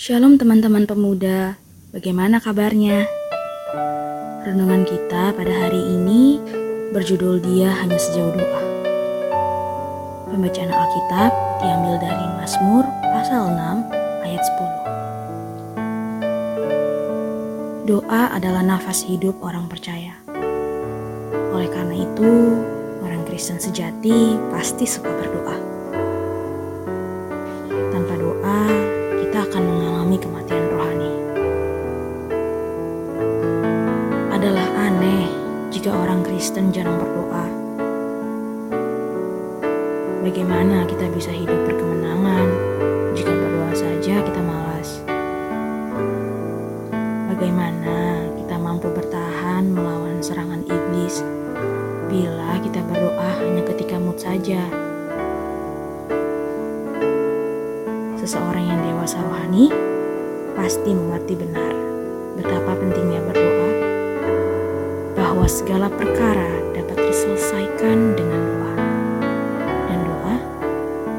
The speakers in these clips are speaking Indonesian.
Shalom teman-teman pemuda, bagaimana kabarnya? Renungan kita pada hari ini berjudul Dia Hanya Sejauh Doa. Pembacaan Alkitab diambil dari Mazmur pasal 6 ayat 10. Doa adalah nafas hidup orang percaya. Oleh karena itu, orang Kristen sejati pasti suka berdoa. Jarang berdoa. Bagaimana kita bisa hidup berkemenangan jika berdoa saja kita malas? Bagaimana kita mampu bertahan melawan serangan iblis bila kita berdoa hanya ketika mood saja? Seseorang yang dewasa rohani pasti mengerti benar betapa pentingnya berdoa, segala perkara dapat diselesaikan dengan doa, dan doa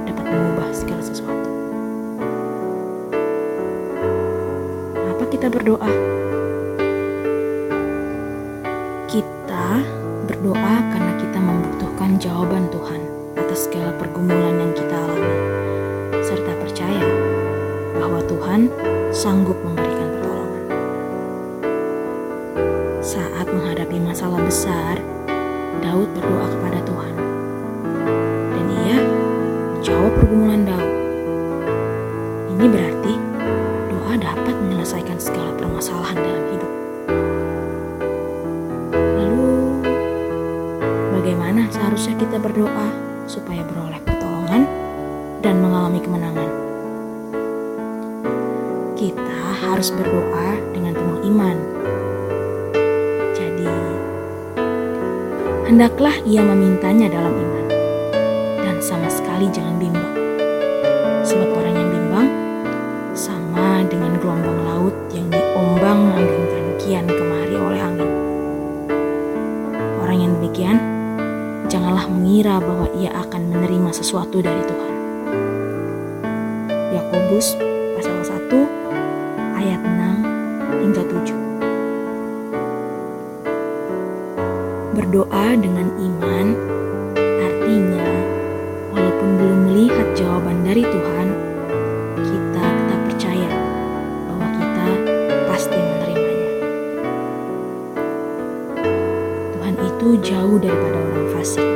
dapat mengubah segala sesuatu. Kenapa kita berdoa? Kita berdoa karena kita membutuhkan jawaban Tuhan atas segala pergumulan yang kita alami serta percaya bahwa Tuhan sanggup memberikan masalah besar, Daud berdoa kepada Tuhan. Dan ia menjawab pergumulan Daud. Ini berarti doa dapat menyelesaikan segala permasalahan dalam hidup. Lalu, bagaimana seharusnya kita berdoa supaya beroleh pertolongan dan mengalami kemenangan. Kita harus berdoa dengan penuh iman. Hendaklah ia memintanya dalam iman, dan sama sekali jangan bimbang. Sebab orang yang bimbang sama dengan gelombang laut yang diombang-ambingkan kian kemari oleh angin. Orang yang demikian, janganlah mengira bahwa ia akan menerima sesuatu dari Tuhan. Yakobus pasal 1 ayat 6 Berdoa dengan iman artinya walaupun belum melihat jawaban dari Tuhan, kita tetap percaya bahwa kita pasti menerimanya. Tuhan itu jauh daripada orang fasik,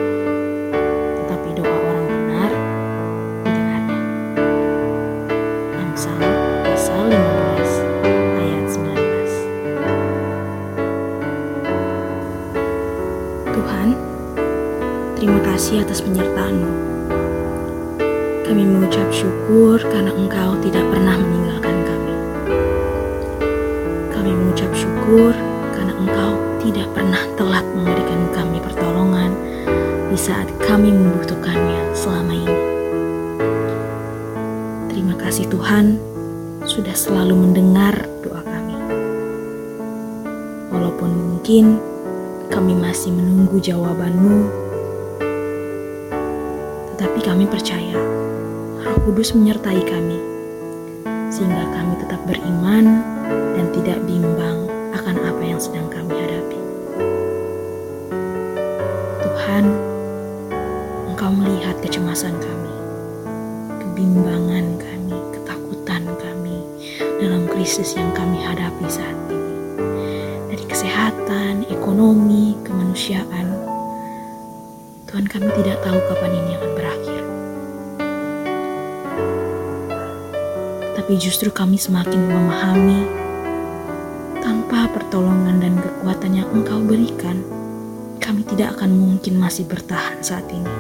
Tuhan, terima kasih atas penyertaan-Mu. Kami mengucap syukur karena Engkau tidak pernah meninggalkan kami. Kami mengucap syukur karena Engkau tidak pernah telat memberikan kami pertolongan di saat kami membutuhkannya selama ini. Terima kasih Tuhan sudah selalu mendengar doa kami. Walaupun mungkin kami masih menunggu jawabanmu, tetapi kami percaya Roh Kudus menyertai kami, sehingga kami tetap beriman dan tidak bimbang akan apa yang sedang kami hadapi. Tuhan, Engkau melihat kecemasan kami, kebimbangan kami, ketakutan kami dalam krisis yang kami hadapi saat ini. Dari kesehatan, ekonomi, kemanusiaan, Tuhan kami tidak tahu kapan ini akan berakhir. Tapi justru kami semakin memahami tanpa pertolongan dan kekuatan yang Engkau berikan, kami tidak akan mungkin masih bertahan saat ini.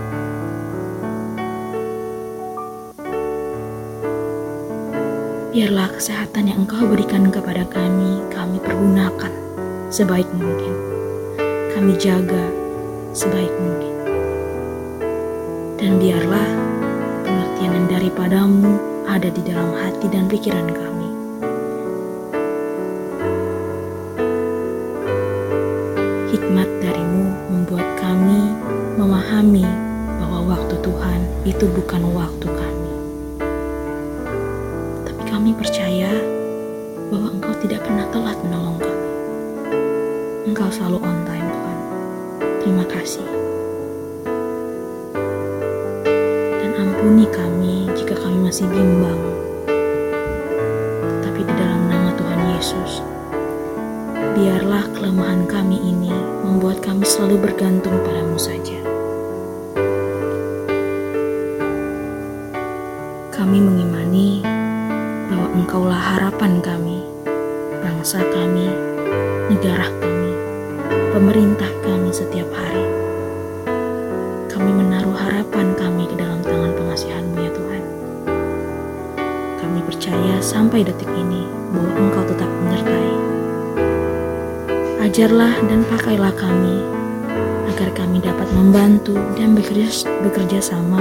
Biarlah kesehatan yang Engkau berikan kepada kami, kami pergunakan sebaik mungkin. Kami jaga sebaik mungkin. Dan biarlah pengertian yang daripadamu ada di dalam hati dan pikiran kami. Hikmat darimu membuat kami memahami bahwa waktu Tuhan itu bukan waktu kami. Tapi kami percaya bahwa Engkau tidak pernah telat menolong. Engkau selalu on time, Tuhan. Terima kasih. Dan ampuni kami jika kami masih bimbang. Tapi di dalam nama Tuhan Yesus, biarlah kelemahan kami ini membuat kami selalu bergantung padamu saja. Kami mengimani bahwa Engkaulah harapan kami, bangsa kami, negara kami, pemerintah kami setiap hari. Kami menaruh harapan kami ke dalam tangan pengasihan-Mu ya Tuhan. Kami percaya sampai detik ini bahwa Engkau tetap menyertai. Ajarlah dan pakailah kami agar kami dapat membantu dan bekerja, bekerja sama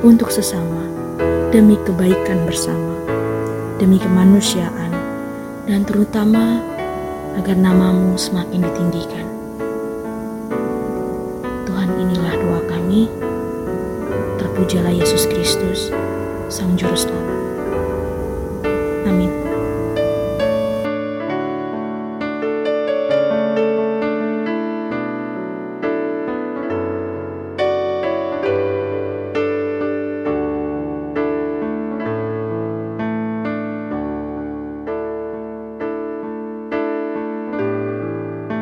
untuk sesama demi kebaikan bersama, demi kemanusiaan, dan terutama agar namamu semakin ditinggikan. Inilah doa kami, terpujalah Yesus Kristus, Sang Juru Selamat.